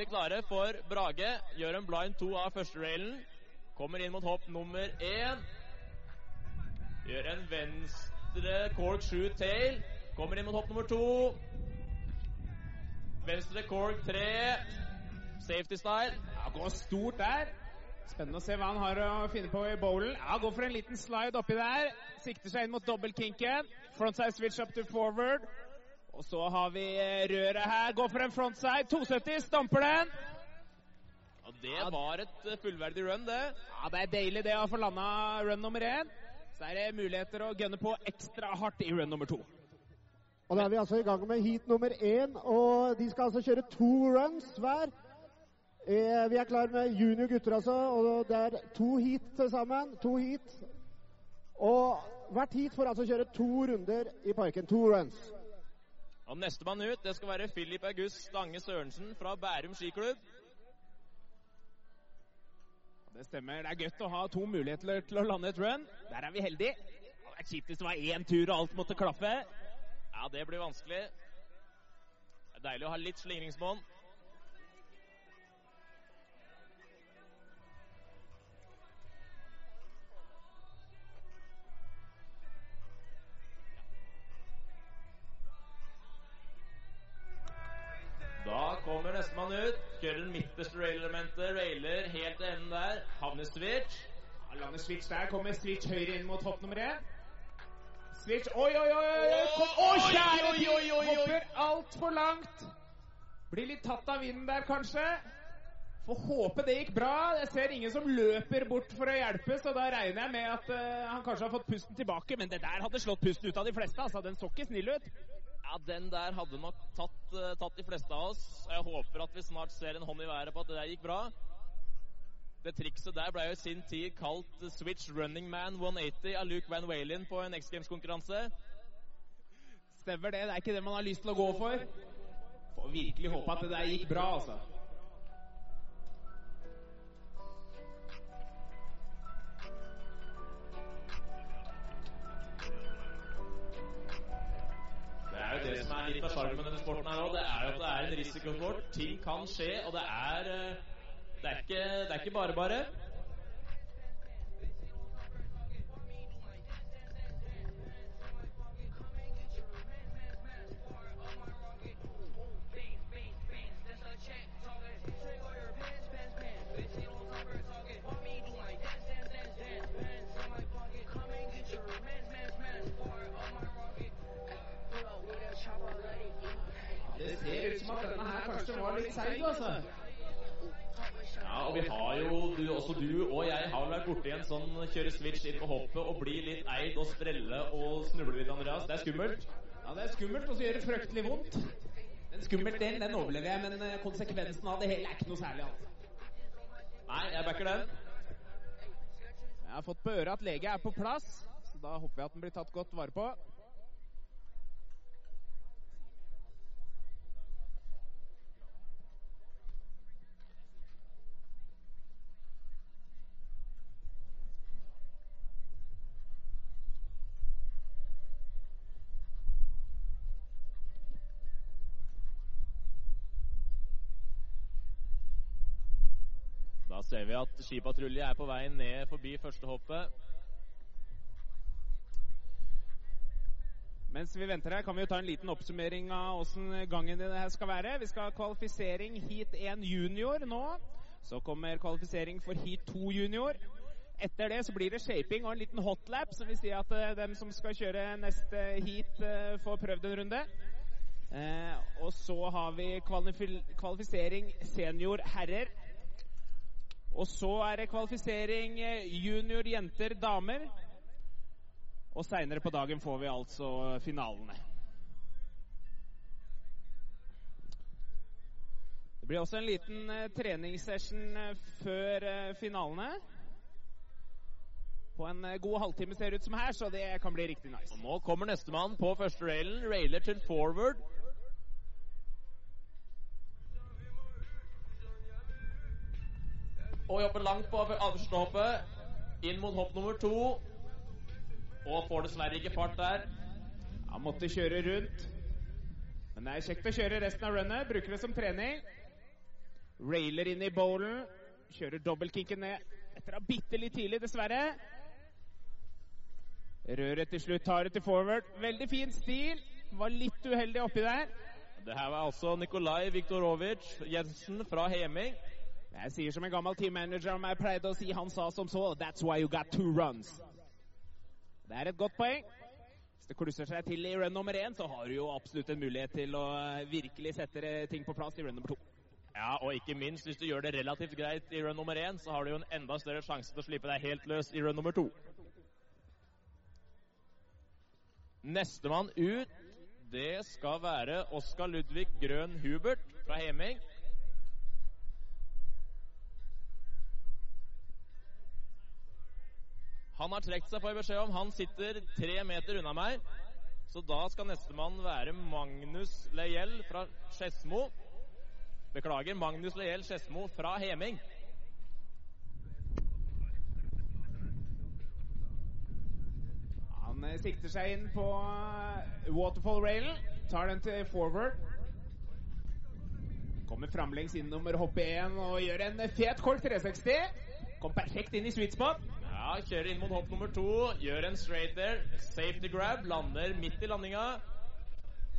er vi klare for Brage. Gjør en blind to av første railen. Kommer inn mot hopp nummer én. Gjør en venstre cork shoe tail. Kommer inn mot hopp nummer to. Venstre cork tre. Safety style. Ja, Går stort der. Spennende å se hva han har å finne på i bowlen. Ja, Går for en liten slide oppi der. Sikter seg inn mot dobbeltkinken. Frontside switch up to forward. Og så har vi eh, røret her. Går for en frontside. 270, stamper den. Ja, det var et eh, fullverdig run, det. Ja, Det er deilig det å få landa run nummer én. Så er det muligheter å gunne på ekstra hardt i run nummer to. Og da er vi altså i gang med heat nummer én, og de skal altså kjøre to runs hver. Eh, vi er klar med junior gutter, altså, og det er to heat til sammen. To heat. Og hvert heat får altså kjøre to runder i parken. To runs. Og Nestemann ut det skal være Filip August Stange Sørensen fra Bærum skiklubb. Det stemmer. Det er godt å ha to muligheter til å lande et run. Der er vi heldige. Det er kjipt hvis det var én tur og alt måtte klaffe. Ja, det blir vanskelig. Det er deilig å ha litt slingringsmonn. Nestemann ut. Kjører den midterste rail-elementet. Railer helt til enden der. Havner switch. Ja, Lander switch der. Kommer switch høyre inn mot hopp nummer én. Switch Oi, oi, oi! oi, Kom. Å, kjære tid! Hopper altfor langt. Blir litt tatt av vinden der, kanskje. Får håpe det gikk bra. Jeg ser ingen som løper bort for å hjelpe, så da regner jeg med at uh, han kanskje har fått pusten tilbake. Men det der hadde slått pusten ut av de fleste. altså. Den så ikke snill ut. Ja, den der hadde nok tatt, uh, tatt de fleste av oss. Og Jeg håper at vi snart ser en hånd i været på at det der gikk bra. Det trikset der ble jo i sin tid kalt Switch Running Man 180 av Luke Van Walen på en X Games-konkurranse. Stemmer det. Det er ikke det man har lyst til å gå for. Får virkelig håpe at det der gikk bra, altså. Er jo det som er litt av sjarmen med denne sporten her òg. Det er jo at det er en risikosport. Ting kan skje, og det er eh, Det er ikke, bare bare. Kanskje var litt seig, altså. Ja, og vi har jo, du, også du og jeg har vært borti en sånn kjøre switch inn på hoppet og bli litt eid og sprelle og snuble litt, Andreas. Det er skummelt. Ja, det er skummelt, og så gjør det fryktelig vondt. Den skummelt delen, den overlever jeg, men eh, konsekvensen av det hele er ikke noe særlig. altså. Nei, jeg backer den. Jeg har fått på øret at lege er på plass, så da håper jeg at den blir tatt godt vare på. Vi at skipatrulje er på vei ned forbi første hoppet. Mens vi venter her, kan vi jo ta en liten oppsummering av åssen gangen det her skal være. Vi skal ha kvalifisering heat 1 junior nå. Så kommer kvalifisering for heat 2 junior. Etter det så blir det shaping og en liten hotlap, som vil si at eh, dem som skal kjøre neste heat, eh, får prøvd en runde. Eh, og så har vi kvalifi- kvalifisering senior herrer. Og så er det kvalifisering eh, junior jenter damer. Og seinere på dagen får vi altså finalene. Det blir også en liten eh, treningssession eh, før finalene. På en god halvtime ser det ut som her, så det kan bli riktig nice. Og nå kommer nestemann på første railen. Railer til forward. Og jobber langt på avslåpet. Inn mot hopp nummer to. Og får dessverre ikke fart der. Han måtte kjøre rundt. Men det er kjekt å kjøre resten av runnet. Bruker det som trening. Railer inn i bowlen. Kjører dobbeltkinken ned etter å ha bitte litt tidlig, dessverre. Røret til slutt tar det til forward. Veldig fin stil. Var litt uheldig oppi der. Det her var altså Nikolai Viktorovic Jensen fra Heming. Jeg sier som en gammel teammanager om jeg pleide å si, han sa som så That's why you got two runs. Det er et godt poeng. Hvis det klusser seg til i run nummer én, så har du jo absolutt en mulighet til å virkelig sette ting på plass i run nummer to. Ja, og ikke minst hvis du gjør det relativt greit i run nummer én, så har du jo en enda større sjanse til å slippe deg helt løs i run nummer to. Nestemann ut, det skal være Oskar Ludvig Grøn Hubert fra Heming. Han har trukket seg, får jeg beskjed om. Han sitter tre meter unna meg. Så da skal nestemann være Magnus Leiel fra Skedsmo. Beklager, Magnus Leiel Skedsmo fra Heming. Han eh, sikter seg inn på eh, waterfall-railen. Tar den til forward. Kommer framlengs innover hopp 1 og gjør en fet kork 360. Kom perfekt inn i sweet spot. Ja, kjører inn mot hopp nummer to. Gjør en straight there. Safety grab. Lander midt i landinga.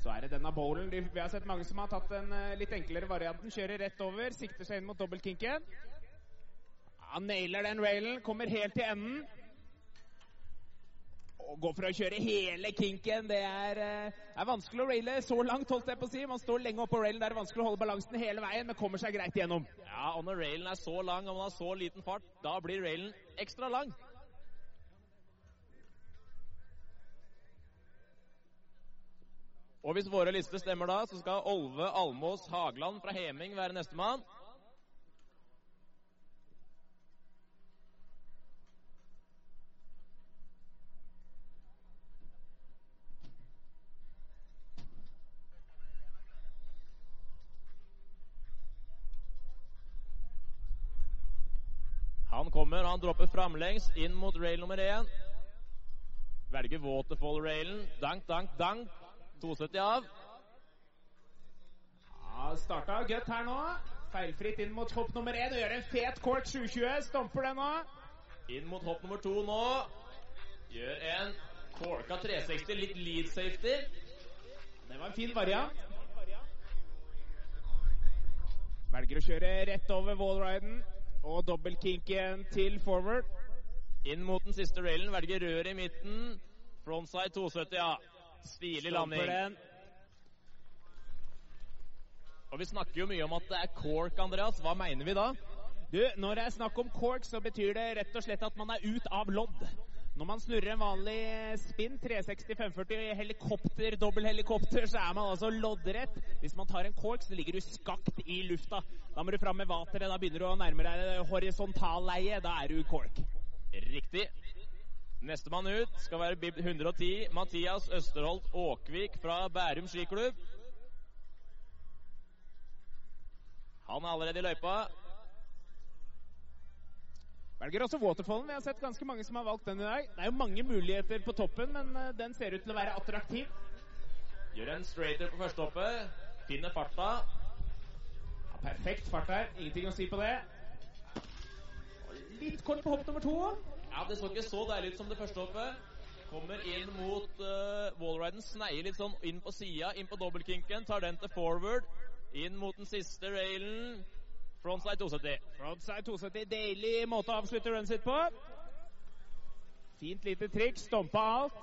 Så er det denne bowlen. Vi har sett mange som har tatt den eh, litt enklere varianten. Kjører rett over, sikter seg inn mot dobbeltkinken. Han nailer den railen, kommer helt til enden. Og gå for å kjøre hele kinken. Det er, eh, er vanskelig å raile så langt, holdt jeg på å si. Man står lenge oppå railen. Det er vanskelig å holde balansen hele veien, men kommer seg greit igjennom. Ja, og når railen er så lang og man har så liten fart, da blir railen ekstra lang. Og hvis våre lister stemmer da, så skal Olve Almås Hagland fra Heming være nestemann. Han dropper framlengs inn mot rail nummer én. Velger waterfall-railen. Dank, dank, dank. 270 av. Ja, Starta godt her nå. Feilfritt inn mot hopp nummer én og gjør en fet cork 720. Stomper den nå. Inn mot hopp nummer to nå. Gjør en corka 360, litt lead safety. Det var en fin variant. Velger å kjøre rett over wallriden og dobbeltkinken til forward. Inn mot den siste railen. Velger rør i midten. Frontside 270, ja. Stilig landing. Og vi snakker jo mye om at det er cork, Andreas. Hva mener vi da? Du, når det er snakk om cork, så betyr det rett og slett at man er ut av lodd. Når man snurrer en vanlig spinn, 360 540 helikopter, dobbelthelikopter, så er man altså loddrett. Hvis man tar en cork, så ligger du skakt i lufta. Da må du fram med vateret. Da begynner du å nærme deg horisontalleie. Da er du cork. Riktig. Nestemann ut skal være Bib 110, Mathias Østerholt Åkvik fra Bærum skiklubb. Han er allerede i løypa. Velger også waterfallen. Vi har sett ganske mange som har valgt den i dag. Det er jo mange muligheter på toppen, men eh, den ser ut til å være attraktiv. Gjør en straighter på første hoppet. Finner farta. Ja, perfekt fart her. Ingenting å si på det. Litt kort på hopp nummer to. Ja, Det så ikke så deilig ut som det første hoppet. Kommer inn mot uh, wallriden, sneier litt sånn inn på sida, inn på dobbeltkinken. Tar den til forward. Inn mot den siste railen. Frontside 270. Frontside 270. Deilig måte å avslutte runnen sitt på. Fint lite triks. Stompa alt.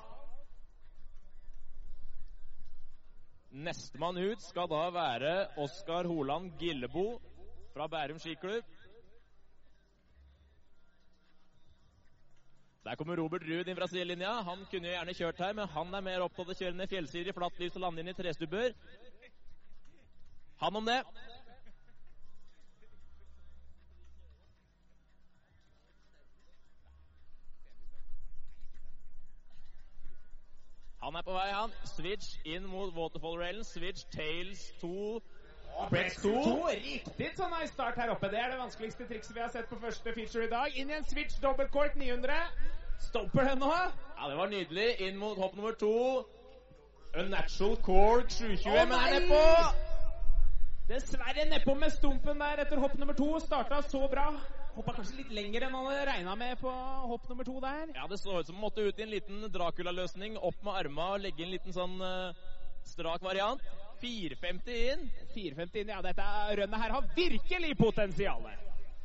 Nestemann ut skal da være Oskar Holand Gillebo fra Bærum skiklubb. Der kommer Robert Ruud inn fra sidelinja. Han kunne jo gjerne kjørt her, men han er mer opptatt av å kjøre ned fjellsider i flatt lys og lande inn i trestubber. Han om det. Han er på vei, han. Switch inn mot waterfall-railen. Switch tails 2. Break 2. Riktig så nice start her oppe. Det er det vanskeligste trikset vi har sett på første feature i dag. Inn i en switch dobbeltcork 900. Stopper den nå. Ja, det var nydelig. Inn mot hopp nummer to. Unnatural cork 720, oh, men er nedpå. Dessverre nedpå med stumpen der etter hopp nummer to. Starta så bra. Hoppa kanskje litt lenger enn han hadde regna med på hopp nummer to der. Ja, Det så ut som han måtte ut i en liten Dracula-løsning. Opp med arma og legge en liten sånn uh, strak variant. 450 inn. 450 inn, ja. Dette rønnet her har virkelig potensial.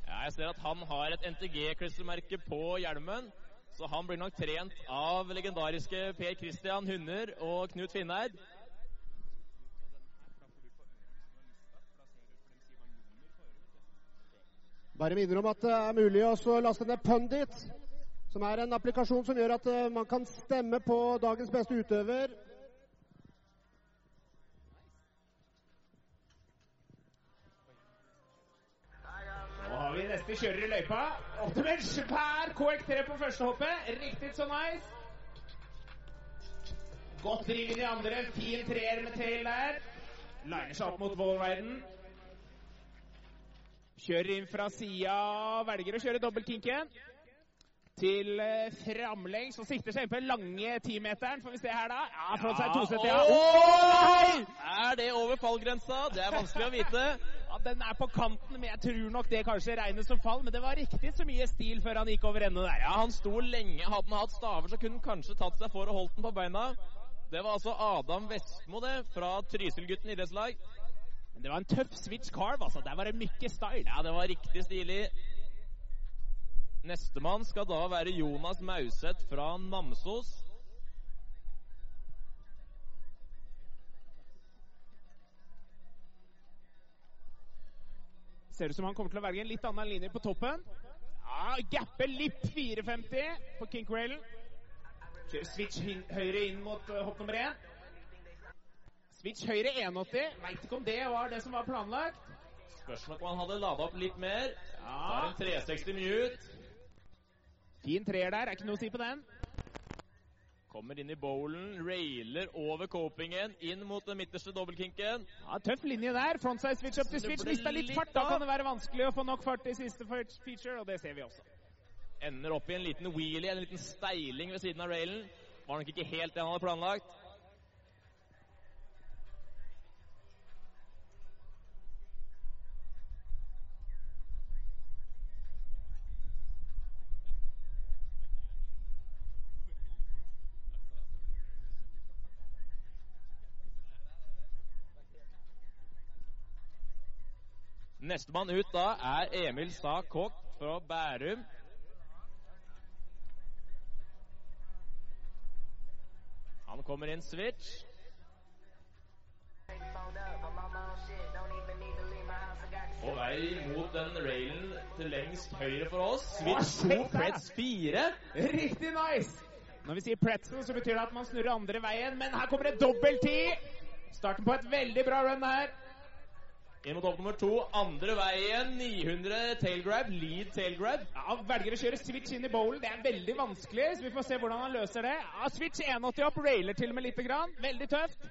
Ja, jeg ser at han har et NTG-klistremerke på hjelmen. Så han blir nok trent av legendariske Per Christian Hunder og Knut Finneid. Bare minner om at det er mulig å laste ned Pundit, som er en applikasjon som gjør at eh, man kan stemme på dagens beste utøver. Nå vi neste kjører i løypa. Opp per en KX3 på første hoppet. Riktig så nice. Godt driven i andre. Fin treer med tail der. Liner seg opp mot wallriden. Kjører inn fra sida, velger å kjøre dobbeltkinken. Til eh, framlengs og sikter seg inn på den lange timeteren. Får vi se her, da. Ja, frontside 270, ja. Oh! Er det over fallgrensa? Det er vanskelig å vite. Ja, Den er på kanten, men jeg tror nok det kanskje regnes som fall. Men det var riktig så mye stil før han gikk over ende der. Ja, Han sto lenge. Hadde han hatt staver, så kunne han kanskje tatt seg for og holdt den på beina. Det var altså Adam Vestmo, det, fra Trysilgutten idrettslag. Men det var en tøff switch carve, altså. Der var det mye style. Ja, det var riktig stilig. Nestemann skal da være Jonas Mauseth fra Namsos. Ser ut som han kommer til å velge en litt annen linje på toppen. Ja, Gapper Lipp 450 på kinkrailen. Kjører switch høyre inn mot uh, hopp nummer én. Switch høyre 180. Veit ikke om det var det som var planlagt. Spørsmål om han hadde lada opp litt mer. Ja. Tar en 360 mute. Fin treer der, er ikke noe å si på den. Kommer inn i bowlen, railer over copingen, inn mot den midterste dobbeltkinken. Ja, Tøff linje der. Frontside switch up til switch. Mista litt fart. Da kan det være vanskelig å få nok fart i siste feature, og det ser vi også. Ender opp i en liten wheelie, en liten steiling ved siden av railen. Var nok ikke helt det han hadde planlagt. Nestemann ut da er Emil Sa Kokk fra Bærum. Han kommer inn switch. På vei mot den railen til lengst høyre for oss. Switch 2, Preds 4. Riktig nice! Når vi sier pretzel, så betyr det at man snurrer andre veien, men her kommer det dobbelt ti! Starten på et veldig bra run her. Inn mot nummer to. Andre veien. 900 tailgrab. Lead tailgrab. Ja, velger å kjøre switch inn i bowlen. Det er veldig vanskelig, så vi får se hvordan han løser det. Ja, switch 81 opp, railer til og med lite grann. Veldig tøft.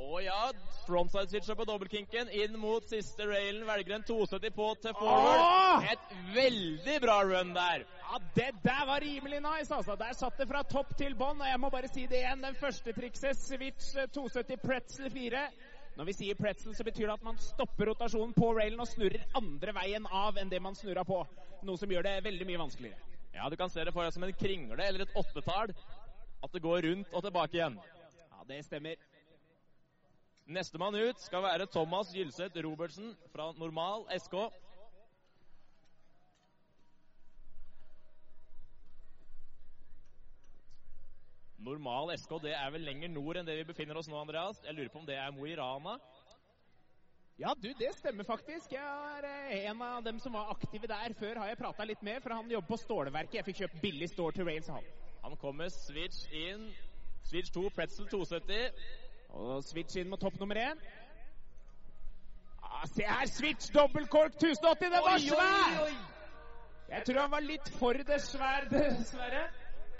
Å ja, frontside switcher på dobbeltkinken. Inn mot siste railen. Velger en 270 på til Åh! Oh! Et veldig bra run der. Ja, det der var rimelig nice, altså. Der satt det fra topp til bånn, og jeg må bare si det igjen. Den første trikset, switch eh, 270 pretzel 4. Når vi sier pretzel, så betyr det at man stopper rotasjonen på railen og snurrer andre veien av enn det man snurra på. Noe som gjør det veldig mye vanskeligere. Ja, du kan se det for deg som en kringle eller et åttetall. At det går rundt og tilbake igjen. Ja, det stemmer. Nestemann ut skal være Thomas Gylseth Robertsen fra Normal SK. Normal SK det er vel lenger nord enn det vi befinner oss nå, Andreas. Jeg lurer på om det er Mo i Rana. Ja, du, det stemmer faktisk. Jeg er eh, en av dem som var aktive der før, har jeg prata litt med, for han jobber på stålverket. Jeg fikk kjøpt billig stål til Rails han. Han kommer switch inn. Switch 2, Pretzel 270. Og switch inn mot topp nummer én. Ah, se her, switch dobbeltkork 1080! Den var svær! Jeg tror han var litt for dessverre, dessverre.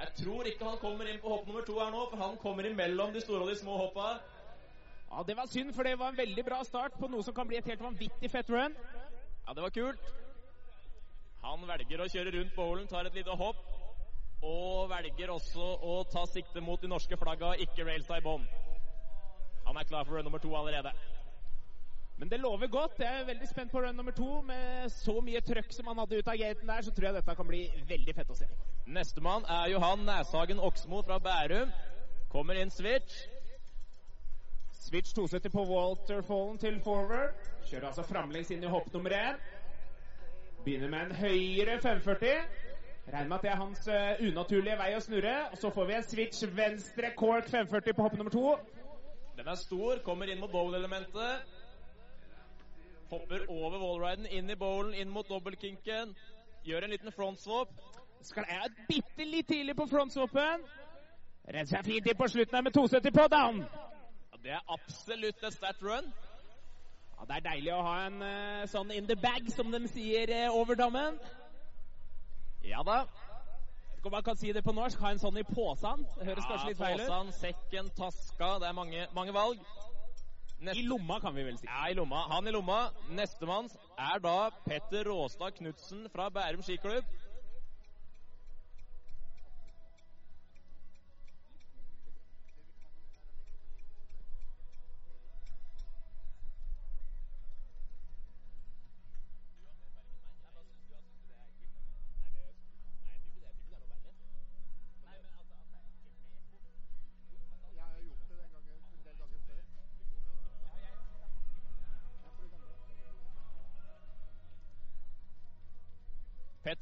Jeg tror ikke han kommer inn på hopp nummer to her nå, for han kommer imellom de store og de små hoppa. Ja, Det var synd, for det var en veldig bra start på noe som kan bli et helt vanvittig fett run. Ja, det var kult. Han velger å kjøre rundt bowlen, tar et lite hopp. Og velger også å ta sikte mot de norske flagga, ikke railsa i bånn. Han er klar for run nummer to allerede. Men det lover godt. Jeg er veldig spent på run nummer to. Med så mye trøkk som han hadde ut av gaten der, så tror jeg dette kan bli veldig fett å se. Nestemann er Johan Næshagen Oksmo fra Bærum. Kommer inn switch. Switch 270 på Walterfallen til forward. Kjører altså framlengs inn i hopp nummer én. Begynner med en høyere 540. Regner med at det er hans uh, unaturlige vei å snurre. Og så får vi en switch venstre cork 540 på hopp nummer to. Den er stor, kommer inn mot bowl-elementet. Hopper over wallriden, inn i bowlen, inn mot dobbeltkinken. Gjør en liten frontswap. Skal jeg bitte litt tidlig på frontswapen. Redder seg fint inn på slutten her med 270 på down. Ja, det er absolutt et sterkt run. Ja, Det er deilig å ha en uh, sånn in the bag, som de sier uh, over dammen. Ja da. Vet ikke om man kan si det på norsk. Ha en sånn i posen. Det høres Ja, kanskje litt feil ut. Posen, sekken, taska. Det er mange, mange valg. I lomma, kan vi vel si. Ja, i lomma. Han i lomma. Nestemann er da Petter Råstad Knutsen fra Bærum skiklubb.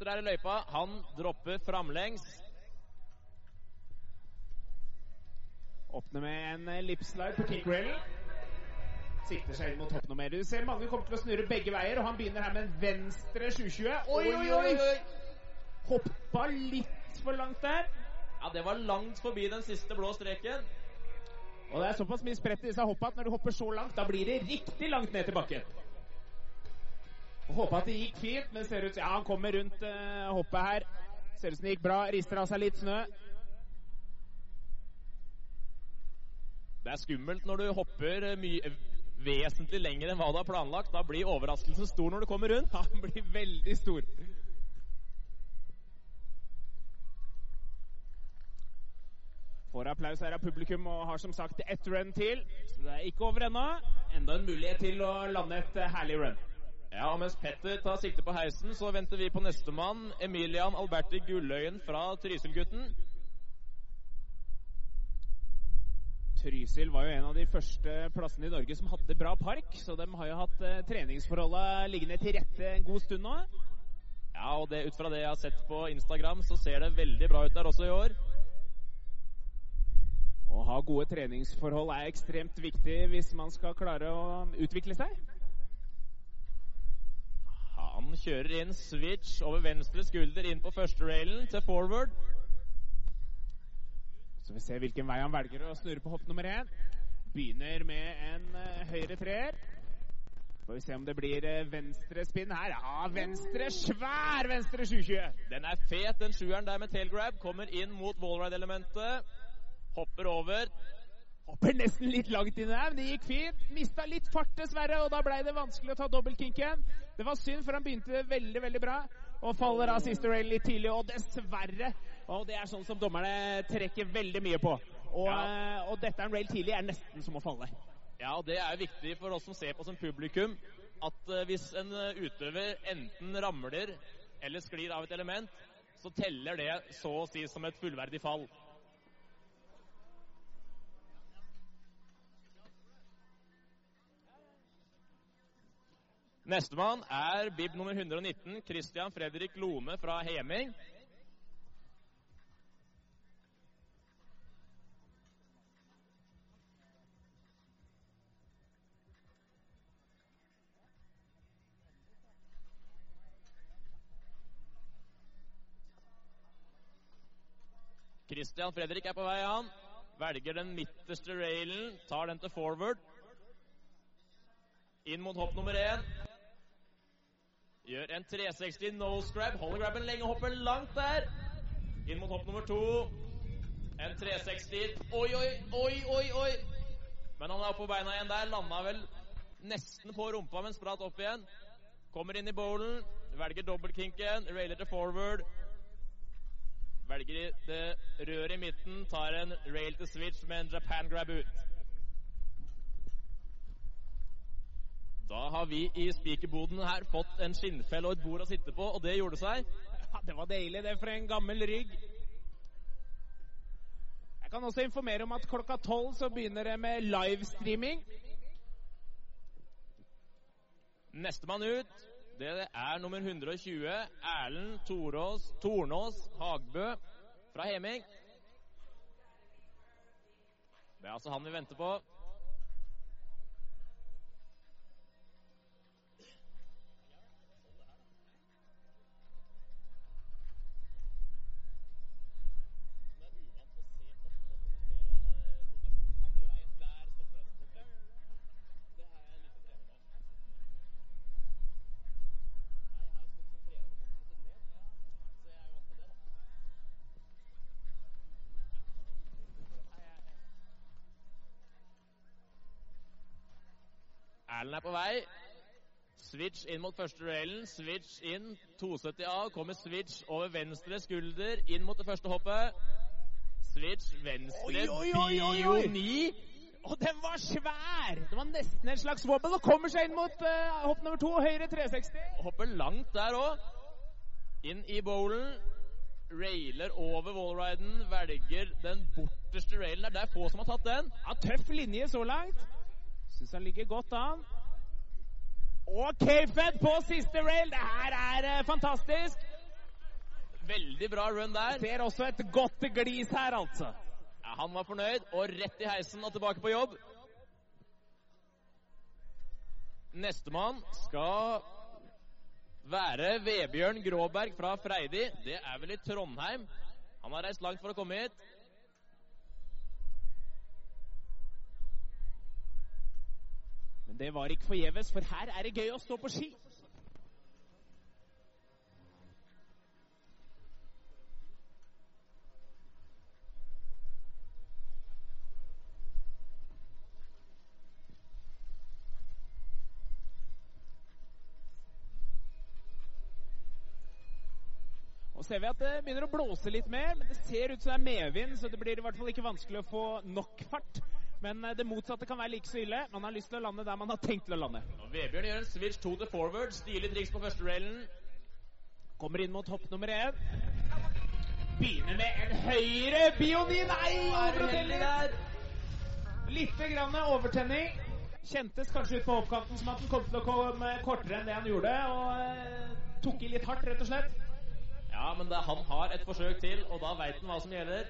Petter er i løypa. Han dropper framlengs. Åpner med en eh, lipslide på kickrail. Sikter seg inn mot hopp nummer. Du ser mange kommer til å snurre begge veier, og han begynner her med en venstre 720. Oi, oi, oi! Hoppa litt for langt der. Ja, det var langt forbi den siste blå streken. Og det er såpass mye spredt i disse hoppa at når du hopper så langt, da blir det riktig langt ned til bakken. Håper at det gikk fint, men ser ut Ja, han kommer rundt uh, hoppet her. Ser ut som det gikk bra. Rister av seg litt snø. Det er skummelt når du hopper eh, mye vesentlig lenger enn hva du har planlagt. Da blir overraskelsen stor når du kommer rundt. Han blir veldig stor. Får applaus her av publikum og har som sagt ett run til. Så det er ikke over ennå. Enda en mulighet til å lande et eh, herlig run. Ja, og Mens Petter tar sikte på heisen, så venter vi på nestemann, Emilian Alberti Gulløyen fra Trysil-gutten. Trysil var jo en av de første plassene i Norge som hadde bra park, så de har jo hatt eh, treningsforholda liggende til rette en god stund nå. Ja, og det, ut fra det jeg har sett på Instagram, så ser det veldig bra ut der også i år. Å ha gode treningsforhold er ekstremt viktig hvis man skal klare å utvikle seg. Han kjører inn switch over venstre skulder inn på første railen til forward. Så vi ser hvilken vei han velger å snurre på hopp nummer én. Begynner med en uh, høyre treer. Får vi se om det blir uh, venstre spinn her. Ja, venstre! Svær venstre 720! Den er fet, den sjueren der med tailgrab. Kommer inn mot wallride-elementet. Hopper over. Hopper nesten litt langt inn der, men det gikk fint. Mista litt fart, dessverre, og da ble det vanskelig å ta dobbeltkinken. Det var synd, for han begynte veldig, veldig bra. Og faller av siste rail litt tidlig, og dessverre. Og det er sånn som dommerne trekker veldig mye på. Og, Ja. eh, og dette er en rail tidlig er nesten som å falle. Ja, og det er viktig for oss som ser på som publikum, at eh, hvis en eh, utøver enten ramler eller sklir av et element, så teller det så å si som et fullverdig fall. Nestemann er bib nummer 119, Christian Fredrik Lome fra Heming. Christian Fredrik er på vei, han. Velger den midterste railen, tar den til forward. Inn mot hopp nummer én. Gjør en 360 nose grab. Holder grabben lenge, hopper langt der. Inn mot hopp nummer to. En 360. Oi, oi, oi, oi. Men han er oppe på beina igjen der. Landa vel nesten på rumpa, men spratt opp igjen. Kommer inn i bowlen. Velger dobbeltkinken. Railer til forward. Velger det røret i midten. Tar en rail til switch med en Japan grab ut. Da har vi i spikerboden her fått en skinnfell og et bord å sitte på, og det gjorde seg. Ja, det var deilig, det, for en gammel rygg. Jeg kan også informere om at klokka tolv så begynner det med livestreaming. Nestemann ut, det er nummer 120, Erlend Torås, Tornås Hagbø fra Heming. Det er altså han vi venter på. Erlend er på vei. Switch inn mot første railen. Switch inn. 270 av. Kommer switch over venstre skulder inn mot det første hoppet. Switch venstre. Oi, oi, oi, oi. Og den var svær! Det var nesten en slags wobble og kommer seg inn mot uh, hopp nummer to, høyre 360. Hopper langt der òg. Inn i bowlen. Railer over wallriden. Velger den borteste railen. Det er få som har tatt den. Ja, tøff linje så langt. Syns han ligger godt an. Og K-Fed på siste rail! Det her er eh, fantastisk. Veldig bra run der. Ser også et godt glis her, altså. Ja, han var fornøyd, og rett i heisen og tilbake på jobb. Nestemann skal være Vebjørn Gråberg fra Freidi. Det er vel i Trondheim. Han har reist langt for å komme hit. Det var ikke forgjeves, for her er det gøy å stå på ski. Nå ser vi at det begynner å blåse litt mer, men det ser ut som det er medvind, så det blir i hvert fall ikke vanskelig å få nok fart. Men eh, det motsatte kan være like så ille. Man har lyst til å lande der man har tenkt til å lande. Og Vebjørn gjør en switch to the forward. Stilig triks på første railen. Kommer inn mot hopp nummer én. Begynner med en høyre bioni. Nei! Overtenning! Litt grann overtenning. Kjentes kanskje ut på hoppkanten som at den kom til å komme kortere enn det han gjorde. Og eh, tok i litt hardt, rett og slett. Ja, men det, han har et forsøk til, og da veit han hva som gjelder.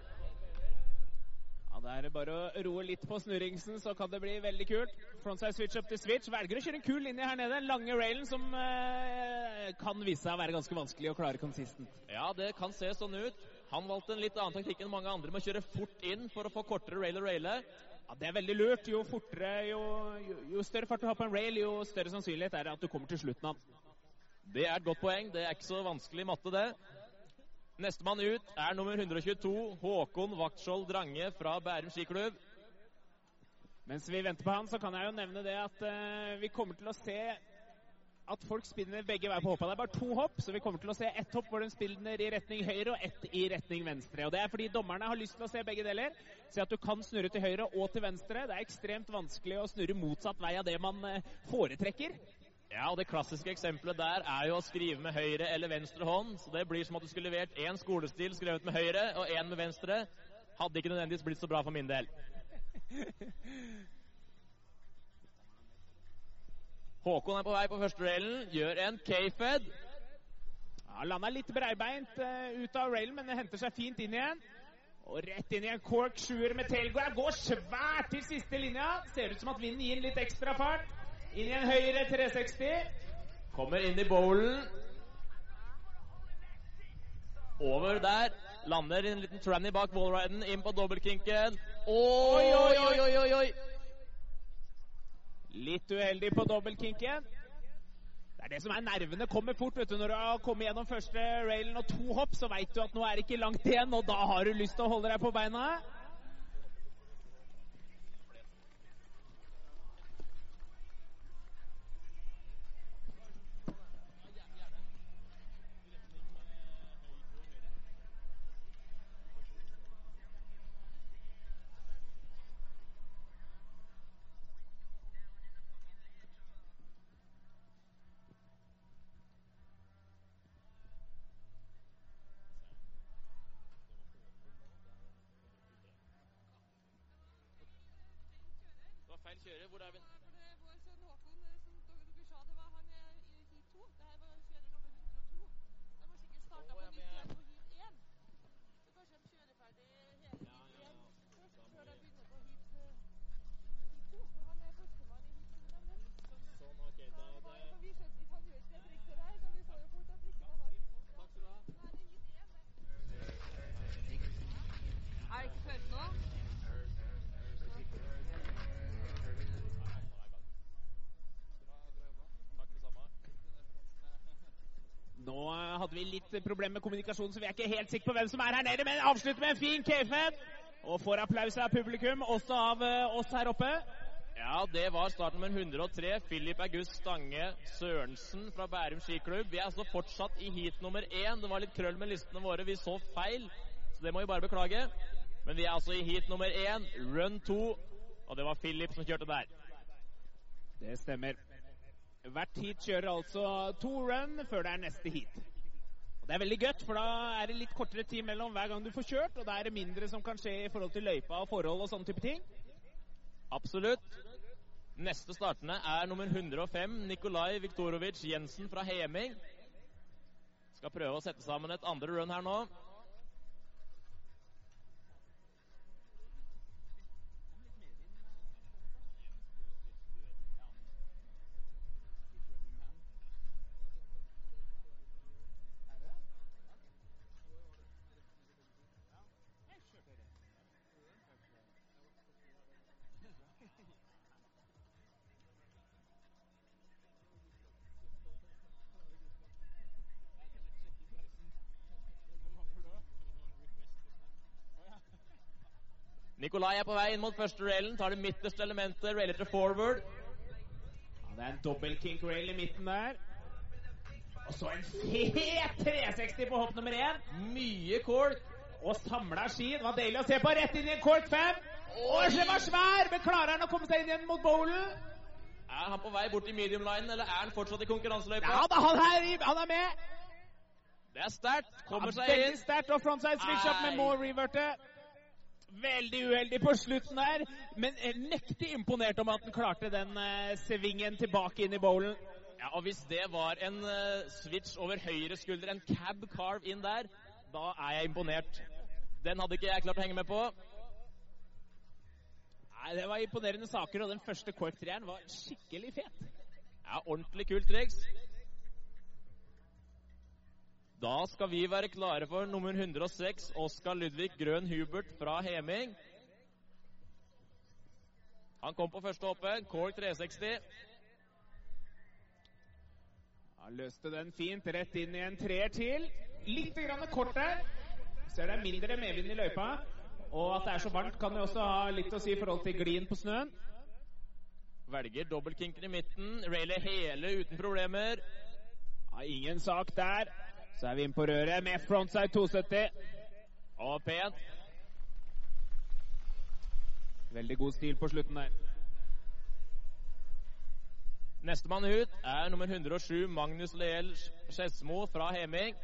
Ja, Det er bare å roe litt på snurringsen, så kan det bli veldig kult. Frontside switch up til switch. Velger å kjøre en kul linje her nede. Den lange railen som eh, kan vise seg å være ganske vanskelig å klare konsistent. Ja, det kan se sånn ut. Han valgte en litt annen taktikk enn mange andre med å kjøre fort inn for å få kortere rail og raile. Ja, Det er veldig lurt. Jo fortere, jo, jo, jo større fart du har på en rail, jo større sannsynlighet er det at du kommer til slutten av den. Det er et godt poeng. Det er ikke så vanskelig matte, det. Nestemann ut er nummer 122, Håkon Vaktskjold Drange fra Bærum skiklubb. Mens vi venter på han, så kan jeg jo nevne det at uh, vi kommer til å se at folk spinner begge veier på hoppa. Det er bare to hopp, så vi kommer til å se ett hopp hvor de spinner i retning høyre og ett i retning venstre. Og Det er fordi dommerne har lyst til å se begge deler. Se at du kan snurre til høyre og til venstre. Det er ekstremt vanskelig å snurre motsatt vei av det man eh, foretrekker. Ja, og Det klassiske eksempelet der er jo å skrive med høyre eller venstre hånd. Så Det blir som at du skulle levert én skolestil skrevet med høyre og én med venstre. Hadde ikke nødvendigvis blitt så bra for min del. Håkon er på vei på første railen, gjør en K-fed. Ja, Landa litt breibeint eh, ut av railen, men det henter seg fint inn igjen. Og rett inn i en cork sjuer med tailgrab. Går svært til siste linja. Ser ut som at vinden gir litt ekstra fart. Inn i en høyre 360. Kommer inn i bowlen. Over der. Lander en liten tranny bak wallriden. Inn på dobbeltkinken. Oi, oi, oi, oi, oi, oi! Litt uheldig på dobbeltkinken. Det er det som er nervene kommer fort. vet du. Når du har kommet gjennom første railen og to hopp, så veit du at nå er det ikke langt igjen, og da har du lyst til å holde deg på beina. Vi litt problemer med kommunikasjonen, så vi er ikke helt sikre på hvem som er her nede, men avslutter med en fin K-Fed. Og får applaus av publikum, også av eh, oss her oppe. Ja, det var startnummer 103. Philip August Stange Sørensen fra Bærum skiklubb. Vi er altså fortsatt i heat nummer én. Det var litt krøll med listene våre. Vi så feil, så det må vi bare beklage. Men vi er altså i heat nummer én, run to. Og det var Philip som kjørte der. Det stemmer. Hvert heat kjører altså to run før det er neste heat. Det er veldig godt, for da er det litt kortere tid mellom hver gang du får kjørt, og da er det mindre som kan skje i forhold til løypa og forhold og sånne type ting. Absolutt. Neste startende er nummer 105, Nikolai Viktorovic Jensen fra Heming. Skal prøve å sette sammen et andre run her nå. Nikolai er på vei inn mot første railen, tar det midterste elementet, railer til forward. Ja, det er en dobbel kink rail i midten der. Og så en fet 360 på hopp nummer én. Mye cork. Og samla ski. Det var deilig å se på. Rett inn i en cork 5. Og den var svær! Men klarer han å komme seg inn igjen mot bowlen? Er han på vei bort i medium line, eller er han fortsatt i konkurranseløypa? Ja han han er med! Det er sterkt. Kommer Ja, seg veldig inn. sterkt. Og frontside switch up med more reverte. Veldig uheldig på slutten der, men eh, mektig imponert om at han klarte den eh, svingen tilbake inn i bowlen. Ja, og Hvis det var en eh, switch over høyre skulder, en cab carve inn der, da er jeg imponert. Den hadde ikke jeg klart å henge med på. Nei, Det var imponerende saker, og den første cork-treeren var skikkelig fet. Ja, Ordentlig kult triks. Da skal vi være klare for nummer 106, Oskar Ludvig Grøn Hubert fra Heming. Han kom på første hoppet. Cork 360. Han løste den fint rett inn i en treer til. Litt grann kort der. Ser det er mindre medvind i løypa. Og at det er så varmt, kan jo også ha litt å si i forhold til glien på snøen. Velger dobbeltkinken i midten. Railer hele uten problemer. Ja, ingen sak der. Så er vi inn på røret med frontside 270. Og pent. Veldig god stil på slutten der. Nestemann ut er nummer 107, Magnus Leel Skedsmo fra Heming.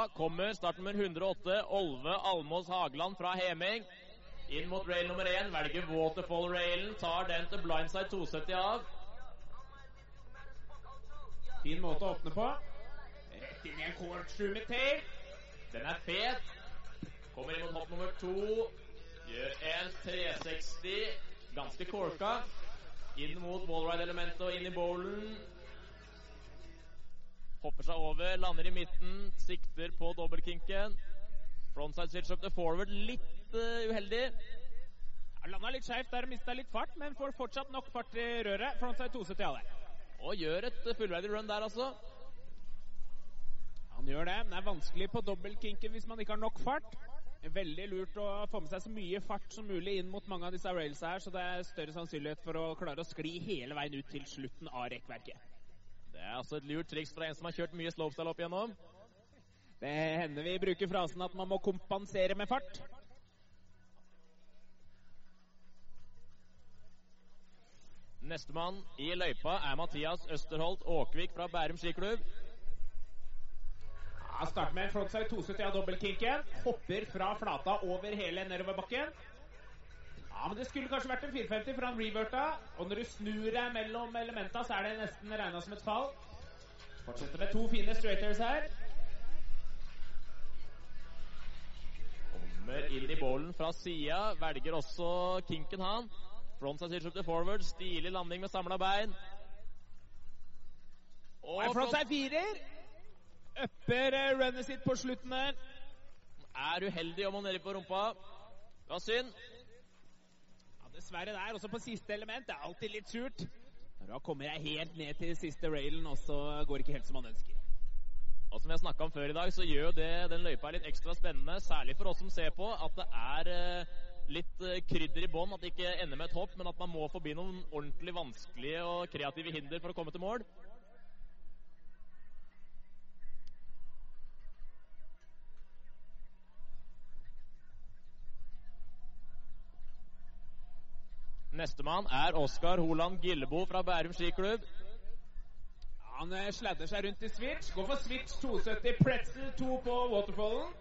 Da kommer startnummer 108, Olve Almås Hageland fra Heming. Inn mot rail nummer én, velger waterfall-railen, tar den til blindside 270 av. Fin måte å åpne på. Rett inn i en corkscrew tail. Den er fet. Kommer inn mot hopp nummer to. Gjør en 360. Ganske corka. Inn mot wallride-elementet og inn i bowlen. Hopper seg over, lander i midten, sikter på dobbeltkinken. Frontside switch up to forward. Litt uh, uheldig. Han landa litt skeivt der og mista litt fart, men får fortsatt nok fart i røret. Frontside 270 av det. Og gjør et eh, fullverdig run der, altså. Han gjør det, men det er vanskelig på dobbeltkinken hvis man ikke har nok fart. Veldig lurt å få med seg så mye fart som mulig inn mot mange av disse railsa her, så det er større sannsynlighet for å klare å skli hele veien ut til slutten av rekkverket. Det er altså et lurt triks fra en som har kjørt mye slopestyle opp igjennom. Det hender vi bruker frasen at man må kompensere med fart. Nestemann i løypa er Mathias Østerholt Åkvik fra Bærum skiklubb. Ja, starter med en frontside 270 av dobbeltkinken. Hopper fra flata over hele nedoverbakken. Ja, men det skulle kanskje vært en 450, for han reverta. Og når du snur deg mellom elementa, så er det nesten regna som et fall. Fortsetter med to fine straighters her. Kommer inn i bålen fra sida. Velger også kinken, han. Frontside switch til forward. Stilig landing med samla bein. Og frontside firer. Upper eh, runnet sitt på slutten der. er uheldig om han nedi på rumpa. Det var synd. Dessverre der, også på siste element. Det er alltid litt surt. Da kommer jeg helt ned til siste railen, og så går det ikke helt som man ønsker. Og som jeg snakka om før i dag, så gjør jo det den løypa litt ekstra spennende. Særlig for oss som ser på. At det er eh, litt eh, krydder i bånn. At det ikke ender med et hopp, men at man må forbi noen ordentlig vanskelige og kreative hinder for å komme til mål. Nestemann er Oskar Holand Gillebo fra Bærum skiklubb. Han eh, sladder seg rundt i switch. Går for switch 270, pretzel 2 på waterfallen.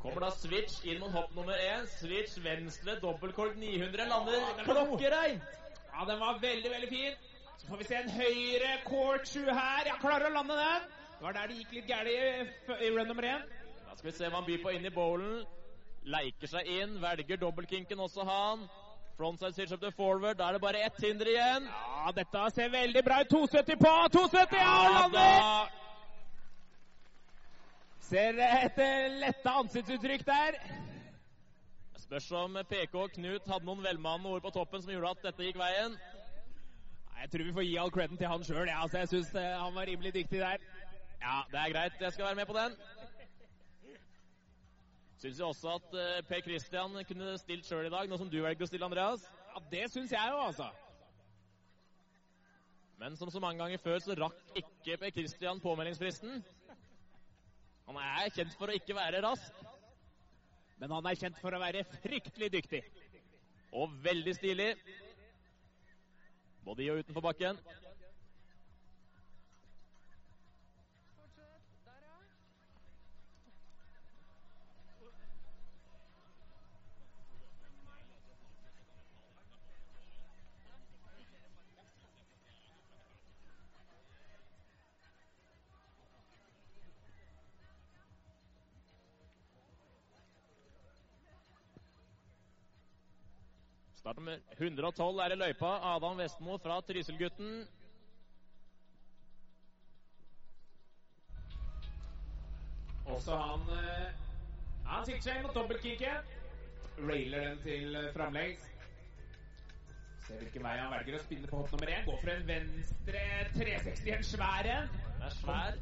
Kommer da switch inn mot hopp nummer 1. Switch venstre, dobbeltkork 900. Lander klokkereint. Ja, den var veldig, veldig fin. Så får vi se en høyre court 7 her. Jeg klarer å lande den. Det var der det gikk litt gærent i, f- i run nummer 1. Da skal vi se hva han byr på inn i bowlen. Leiker seg inn, velger dobbeltkinken også han. Frontside switch up to forward. Da er det bare ett hinder igjen. Ja, dette ser veldig bra ut. 270 på! 270! Ja, han lander! Ser et eh, letta ansiktsuttrykk der. Spørs om PK og Knut hadde noen velmanende ord på toppen som gjorde at dette gikk veien. Nei, Jeg tror vi får gi all creden til han sjøl. Ja, altså, jeg syns han var rimelig dyktig der. Ja, det er greit. Jeg skal være med på den. Syns jo også at uh, Per Christian kunne stilt sjøl i dag, nå som du velger å stille, Andreas. Ja, Det syns jeg jo, altså. Men som så mange ganger før, så rakk ikke Per Christian påmeldingsfristen. Han er kjent for å ikke være rask, Men han er kjent for å være fryktelig dyktig. og veldig stilig. Både i og utenfor bakken. Start nummer 112 er i løypa. Adam Vestmo fra Trysil-gutten. Også han eh, Han sikter seg inn mot dobbeltkicket. Railer den til eh, framleggs. Ser hvilken vei han velger å spinne på hopp nummer én. Går for en venstre 360, en svær en. Den er svær.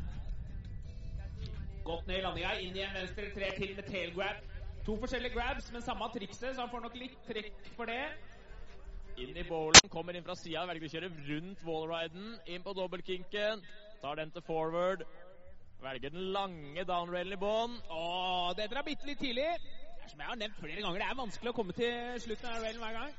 Godt ned i landinga. Inn i en venstre tre til med tail grab. To forskjellige grabs, men samme trikset, så han får nok litt trekk for det. Inn i bowlen, kommer inn fra sida, velger å kjøre rundt wallriden. Inn på dobbeltkinken. Tar den til forward. Velger den lange downrailen i bånn. Det drar bitte litt tidlig. Som jeg har nevnt flere ganger, det er vanskelig å komme til slutten av railen hver gang.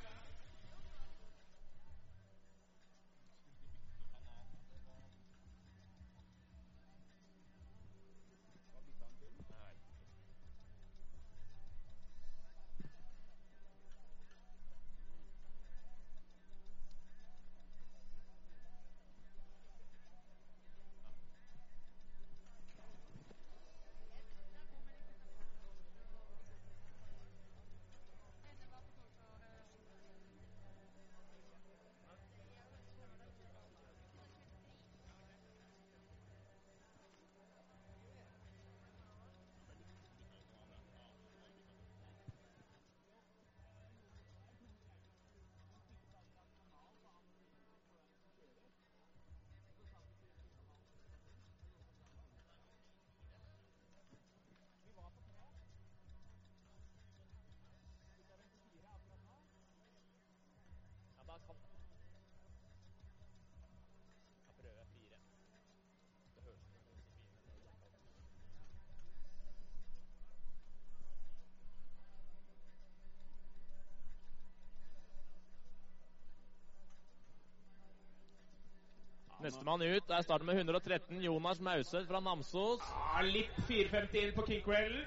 Nestemann ut er starten med 113, Jonas Mauseth fra Namsos. Ah, litt 450 inn på kickrail.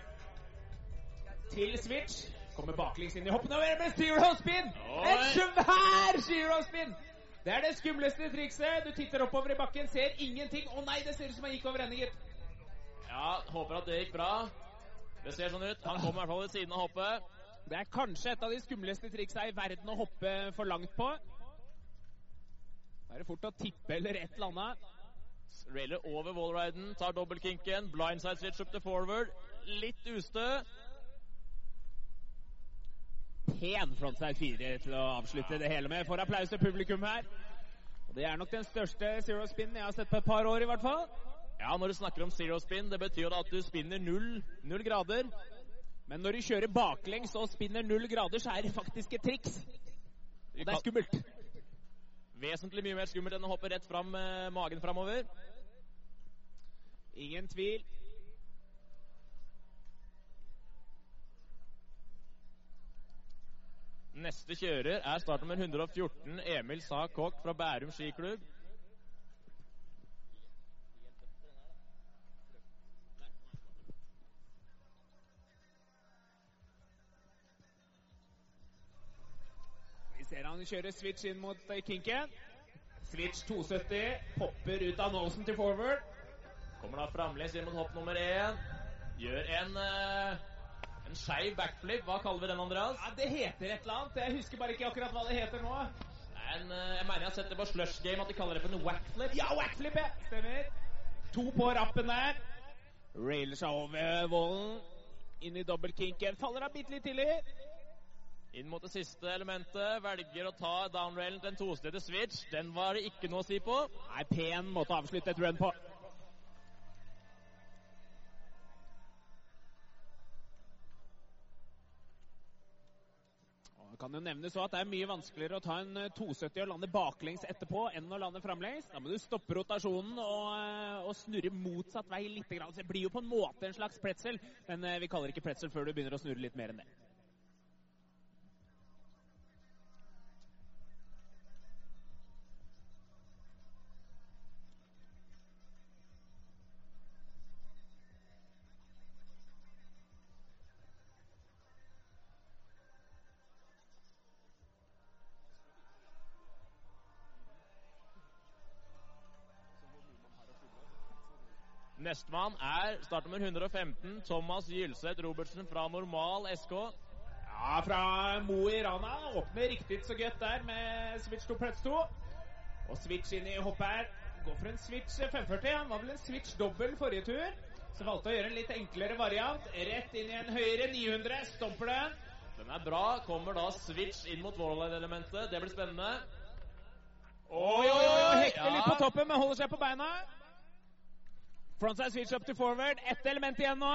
Til switch. Kommer baklengs inn i hoppene og med zero spin! En svær zero spin! Det er det skumleste trikset. Du titter oppover i bakken, ser ingenting. Å nei, det ser ut som han gikk over ende, gitt. Ja, håper at det gikk bra. Det ser sånn ut. Han kommer i hvert fall ved siden av hoppet. Det er kanskje et av de skumleste triksa i verden å hoppe for langt på. Da er det fort å tippe eller et eller annet. Railer over wallriden, tar dobbeltkinken, blindside switch up to forward. Litt ustø. Pen frontside fire til å avslutte det hele med. Får applaus til publikum her. Og Det er nok den største zero spinnen jeg har sett på et par år, i hvert fall. Ja, når du snakker om zero spin, det betyr jo at du spinner null, null grader. Men når du kjører baklengs og spinner null grader, så er det faktisk et triks. Og det er skummelt. Vesentlig mye mer skummelt enn å hoppe rett fram med magen framover. Ingen tvil. Neste kjører er startnummer 114, Emil Sa Kokk fra Bærum skiklubb. Ser han kjører switch inn mot eh, kinken. Switch 270. Popper ut av nosen til forward. Kommer da framlengs inn mot hopp nummer én. Gjør en, uh, en skeiv backflip. Hva kaller vi den, Andreas? Ja, Det heter et eller annet. Jeg husker bare ikke akkurat hva det heter nå. En, uh, jeg mener jeg har sett det på Slush Game at de kaller det for en whackflip. Ja, whackflip, ja. Stemmer. To på rappen der. Railer seg over vollen. Inn i dobbeltkinken. Faller av bitte litt tidlig. Inn mot det siste elementet. Velger å ta downrailen til en tostedet switch. Den var det ikke noe å si på. Nei, pen måte å avslutte et run på. Det kan jo nevnes at det er mye vanskeligere å ta en eh, 270 og lande baklengs etterpå enn å lande framlengs. Da må du stoppe rotasjonen og, eh, og snurre motsatt vei litt. Det blir jo på en måte en slags pretzel, men eh, vi kaller ikke pretzel før du begynner å snurre litt mer enn det. Nestemann er startnummer 115, Thomas Gylseth Robertsen fra Normal SK. Ja, fra Mo i Rana. Åpner riktig så godt der med switch to pretz 2. Og switch inn i hoppet her. Går for en switch 540. Han var vel en switch dobbel forrige tur. Så valgte å gjøre en litt enklere variant. Rett inn i en høyere 900. Stomper den. Den er bra. Kommer da switch inn mot wallride-elementet. Det blir spennende. Oi, oi, oi! Hekter litt på toppen, men holder seg på beina. Frontside switch up to forward. Ett element igjen nå.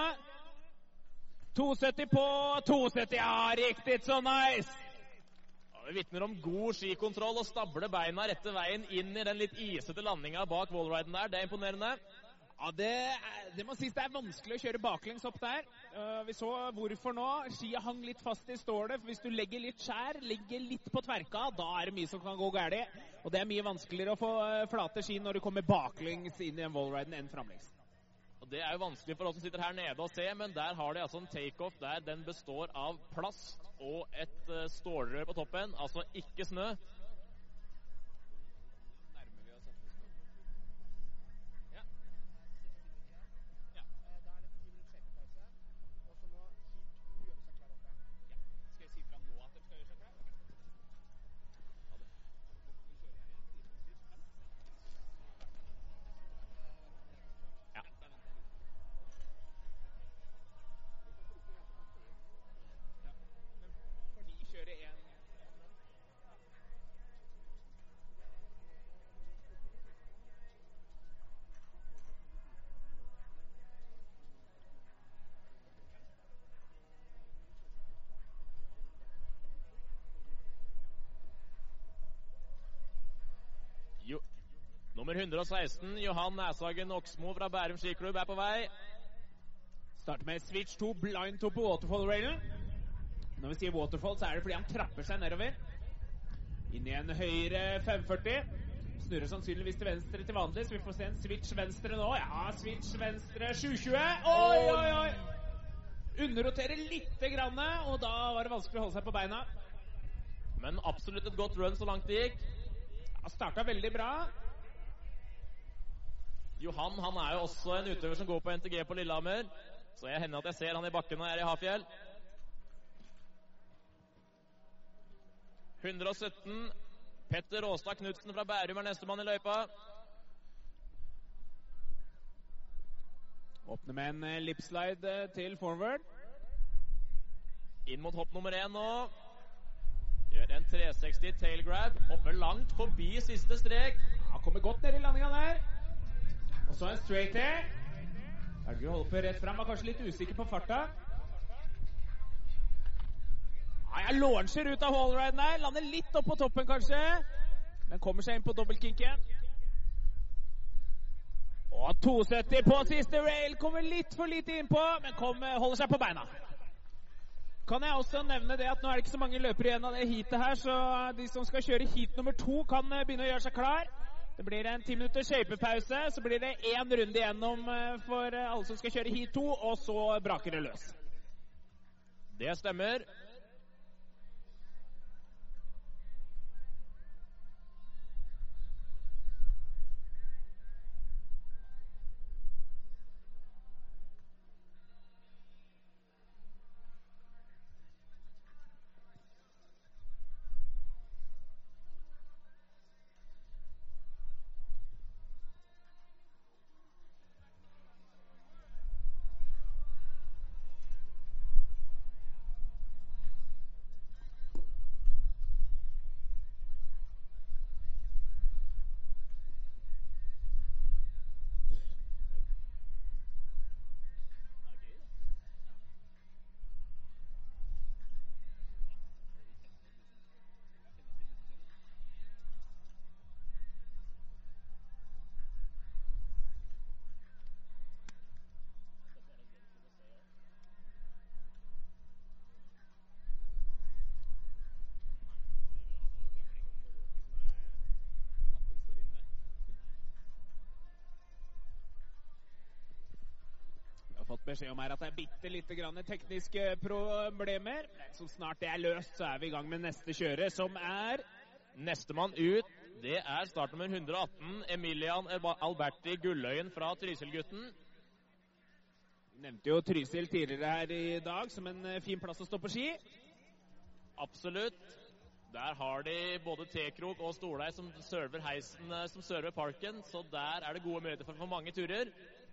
270 på 270. Ja, riktig så nice! Ja, det vitner om god skikontroll og stable beina rette veien inn i den litt isete landinga bak wallriden der. Det er imponerende. Ja, det, det må sies det er vanskelig å kjøre baklengs opp der. Uh, vi så hvorfor nå. Skia hang litt fast i stålet. For hvis du legger litt skjær, ligger litt på tverka, da er det mye som kan gå galt. Og det er mye vanskeligere å få uh, flate ski når du kommer baklengs inn i en wallriden enn framlengs. Og Det er jo vanskelig for oss som sitter her nede å se, men der har de altså en takeoff der den består av plast og et eh, stålrør på toppen. Altså ikke snø. Nummer 116, Johan Næshagen Oksmo fra Bærum skiklubb, er på vei. Starter med switch 2, blind 2 på waterfall-railen. Når vi sier waterfall, så er det fordi han trapper seg nedover. Inn i en høyre 540. snurrer sannsynligvis til venstre til vanlig, så vi får se en switch venstre nå. Ja, switch venstre 720. Oi, oi, oi! Underroterer lite grann, og da var det vanskelig å holde seg på beina. Men absolutt et godt run så langt det gikk. Ja, Starta veldig bra. Johan han er jo også en utøver som går på NTG på Lillehammer. Så jeg hender at jeg ser han i bakken når jeg er i Hafjell. 117. Petter Råstad Knutsen fra Bærum er nestemann i løypa. Åpner med en eh, lipslide eh, til forward. Inn mot hopp nummer én nå. Gjør en 360 tail grab. Hopper langt forbi siste strek. Ja, kommer godt ned i landinga der. Og så en straight air. Velger å holde på rett fram. Var kanskje litt usikker på farta. Ja, jeg launcher ut av wallriden der. Lander litt opp på toppen, kanskje. Men kommer seg inn på dobbeltkinken. Og 270 på siste rail. Kommer litt for lite innpå, men kom, holder seg på beina. Kan jeg også nevne det at nå er det ikke så mange løpere igjen av det heatet her, så de som skal kjøre heat nummer to, kan eh, begynne å gjøre seg klar. Det blir en ti minutters skøytepause, så blir det én runde igjennom eh, for eh, alle som skal kjøre heat 2, og så braker det løs. Det stemmer. Beskjed om her at det er bitte lite grann tekniske problemer. Men så snart det er løst, så er vi i gang med neste kjøre, som er Nestemann ut, det er startnummer 118, Emilian Alberti Gulløyen fra Trysil-gutten. Nevnte jo Trysil tidligere her i dag som en eh, fin plass å stå på ski. Absolutt. Der har de både T-krok og Storleis som server heisen, eh, som server parken, så der er det gode muligheter for mange turer.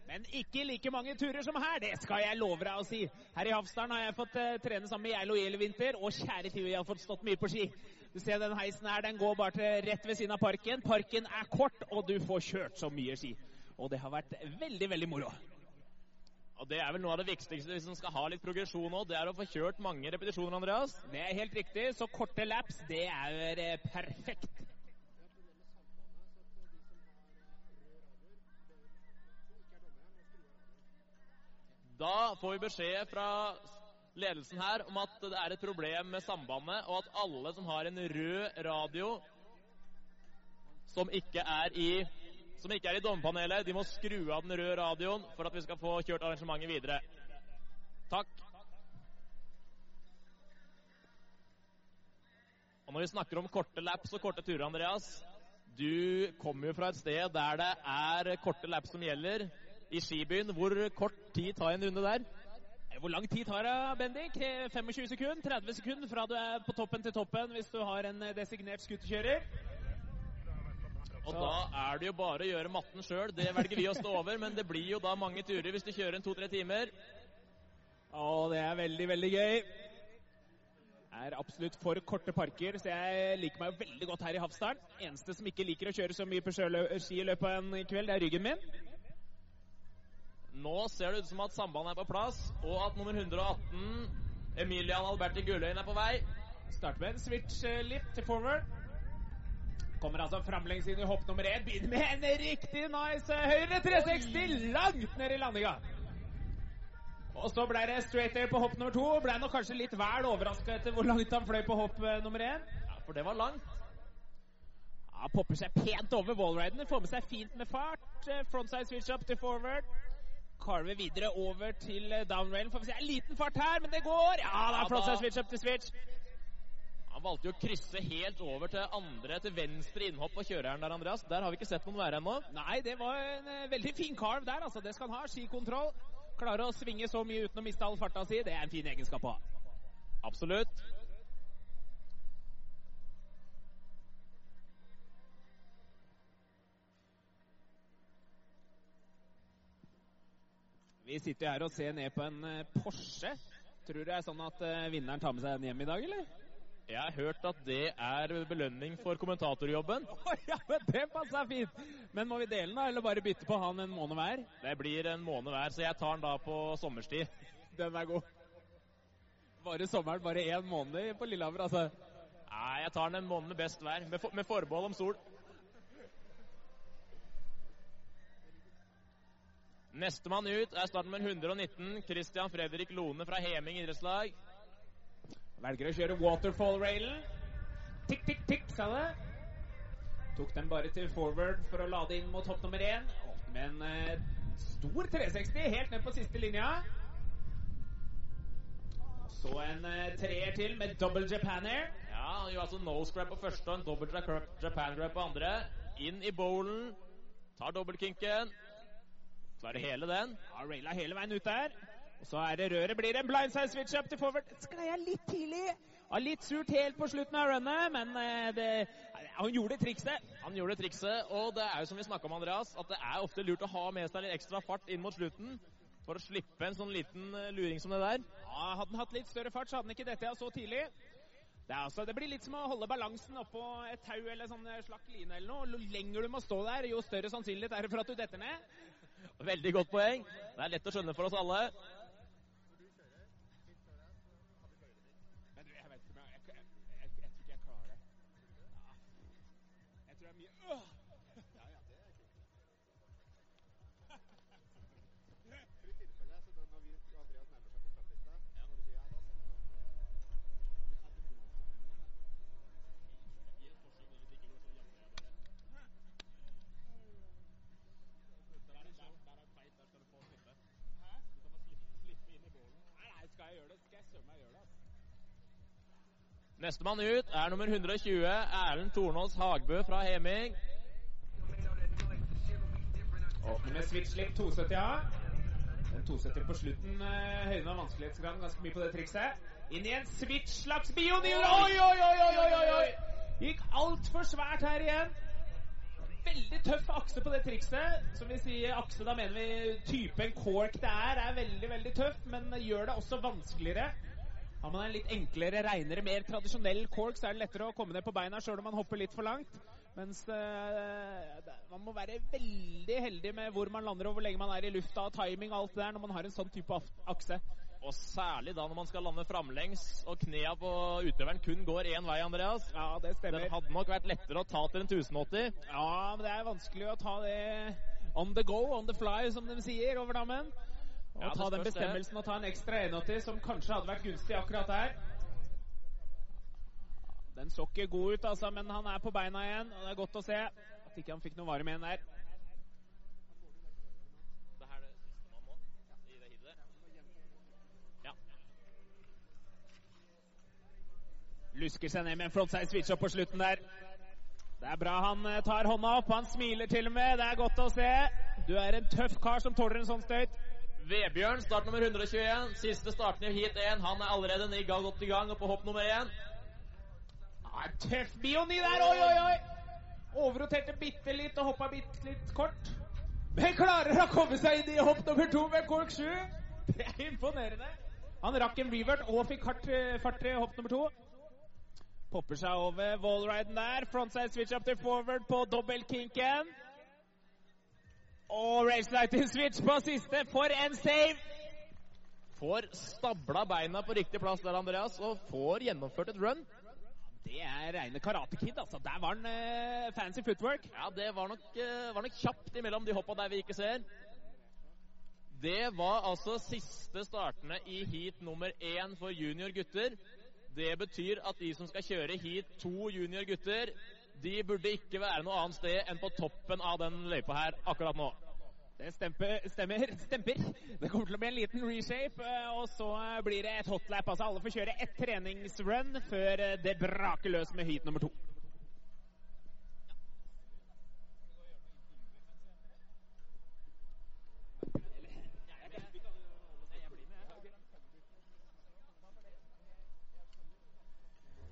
Men ikke like mange turer som her, det skal jeg love deg å si. Her i Hafsdalen har jeg fått eh, trene sammen med Geilo vinter, og kjære tid, jeg har fått stått mye på ski. Du ser den heisen her, den går bare til rett ved siden av parken. Parken er kort, og du får kjørt så mye ski. Og det har vært veldig, veldig moro. Og det er vel noe av det viktigste hvis man skal ha litt progresjon nå, det er å få kjørt mange repetisjoner, Andreas. Det er helt riktig, så korte laps, det er eh, perfekt. Da får vi beskjed fra ledelsen her om at det er et problem med sambandet, og at alle som har en rød radio som ikke er i ikke er i dommerpanelet, de må skru av den røde radioen for at vi skal få kjørt arrangementet videre. Takk. Og når vi snakker om korte laps og korte turer, Andreas Du kommer jo fra et sted der det er korte laps som gjelder. I skibyen. Hvor kort tid tar en runde der? Hvor lang tid tar det, Bendik? Eh, 25 sekunder? 30 sekunder fra du er på toppen til toppen hvis du har en eh, designert skuterkjører? Og da er det jo bare å gjøre matten sjøl. Det velger vi å stå over, men det blir jo da mange turer hvis du kjører en to-tre timer. Å, det er veldig, veldig gøy. Det er absolutt for korte parker, så jeg liker meg veldig godt her i Hafsdalen. Eneste som ikke liker å kjøre så mye på sjølø- ski i løpet av en kveld, det er ryggen min. Nå ser det ut som at sambandet er på plass, og at nummer 118, Emilian Alberti Gulløyen, er på vei. Starter med en switch eh, lift til forward. Kommer altså framlengs inn i hopp nummer én. Begynner med en riktig nice eh, høyre 360 langt ned i landinga. Og så ble det straight air på hopp nummer to. Ble nok kanskje litt vel overraska etter hvor langt han fløy på hopp eh, nummer én. Ja, for det var langt. Ja, popper seg pent over wallriden. Får med seg fint med fart. Frontside switch up til forward. Carver videre over til eh, downrailen. Får vi se en liten fart her, men det går! Ja da, Ja, flott da. switch up til switch. Han valgte jo å krysse helt over til andre til venstre innhopp på kjøreren der, Andreas. Der har vi ikke sett noen være ennå. Nei, det var en eh, veldig fin carve der, altså. Det skal han ha. Skikontroll. Klare å svinge så mye uten å miste all farta si. Det er en fin egenskap å ha. Absolutt. Vi sitter her og ser ned på en eh, Porsche. Tror du det er sånn at eh, vinneren tar med seg den hjem i dag, eller? Jeg har hørt at det er belønning for kommentatorjobben. Oh, ja, men det passer fint! Men må vi dele den, da, eller bare bytte på han en måned hver? Det blir en måned hver, så jeg tar den da på sommerstid. Den er god. Bare sommeren, bare én måned på Lillehammer, altså. Nei, jeg tar den en måned best hver, med, for, med forbehold om sol. Nestemann ut er startnummer 119, Christian Fredrik Lone fra Heming idrettslag. Velger å kjøre waterfall-railen. Tikk, tikk, tikk, sa det. Tok den bare til forward for å lade inn mot hopp nummer én. Men eh, stor 360 helt ned på siste linja. Så en eh, treer til med double Japan Air. Ja, han gjør altså nose grab på første og en double Japan grab på andre. Inn i bowlen, tar dobbeltkinken. Klarer hele den. Ja, raila hele veien ut der. Og så er det røret. Blir det en blindside switch up til forward. Sklei jeg litt tidlig. Ja, litt surt helt på slutten av runnet, men eh, det, han gjorde trikset. Han gjorde trikset, og det er jo som vi snakka om, Andreas, at det er ofte lurt å ha med seg litt ekstra fart inn mot slutten for å slippe en sånn liten eh, luring som det der. Ja, Hadde han hatt litt større fart, så hadde han ikke dette så tidlig. Det, er altså, det blir litt som å holde balansen oppå et tau eller sånn slakk line eller noe. Jo lenger du må stå der, jo større sannsynlighet er det for at du detter ned. Veldig godt poeng. Det er lett å skjønne for oss alle. Jeg tror jeg er mye øh. Ja, ja, det er kult. For i tilfelle, så da når vi, Andreas nærmer seg på startlista, ja. når du sier ja, da Nei, nei, skal jeg gjøre det, skal jeg søren meg gjøre det. altså. Nestemann ut er nummer 120, Erlend Tornås Hagbø fra Heming. Åpner med switch slip 270 A. Den 270 på slutten eh, høyner vanskelighetsgraden ganske mye på det trikset. Inn i en switch-slags bionior. Oi, oi, oi, oi, oi, oi, oi! Gikk altfor svært her igjen. Veldig tøff akse på det trikset. Som vi sier akse, da mener vi typen cork det er, er veldig, veldig tøff, men gjør det også vanskeligere. Har man en litt enklere, reinere, mer tradisjonell cork, så er det lettere å komme ned på beina sjøl om man hopper litt for langt. Mens eh, man må være veldig heldig med hvor man lander og hvor lenge man er i lufta, og timing og alt det der når man har en sånn type akse. Og særlig da når man skal lande framlengs og knea på utøveren kun går én vei, Andreas. Ja, det stemmer. Den hadde nok vært lettere å ta til en 1080. Ja, men det er vanskelig å ta det on the go, on the fly, som de sier over dammen. Ja, ta den bestemmelsen og ta en ekstra 180 som kanskje hadde vært gunstig akkurat der. Den så ikke god ut, altså, men han er på beina igjen, og det er godt å se at ikke han fikk noe varme igjen der. Er. Ja. Lusker seg ned med en frontside switch up på slutten der. Det er bra han eh, tar hånda opp. Han smiler til og med. Det er godt å se. Du er en tøff kar som tåler en sånn støyt. Vebjørn, start nummer 121. Siste starten i heat 1. Han er allerede i gang, godt i gang, og på hopp nummer 1. Ah, tøff bioni der. Oi, oi, oi. Overroterte bitte litt og hoppa bitte litt kort. Men klarer å komme seg inn i hopp nummer to med kork 7. Det er imponerende. Han rakk en revert og fikk hardt fart i hopp nummer to. Popper seg over wallriden der. Frontside switch up til forward på dobbeltkinken. Og racelighting switch på siste. For en save! Får stabla beina på riktig plass der, Andreas, og får gjennomført et run. Det er reine Karate Kid, altså. Der var han eh, fancy footwork. Ja, det var nok, eh, var nok kjapt imellom de hoppa der vi ikke ser. Det var altså siste startene i heat nummer én for junior gutter. Det betyr at de som skal kjøre heat to junior gutter, de burde ikke være noe annet sted enn på toppen av den løypa her akkurat nå. Det stemper, stemmer. stemper. Det kommer til å bli en liten reshape, eh, og så eh, blir det et hotlap. Altså alle får kjøre ett treningsrun før eh, det braker løs med heat nummer to.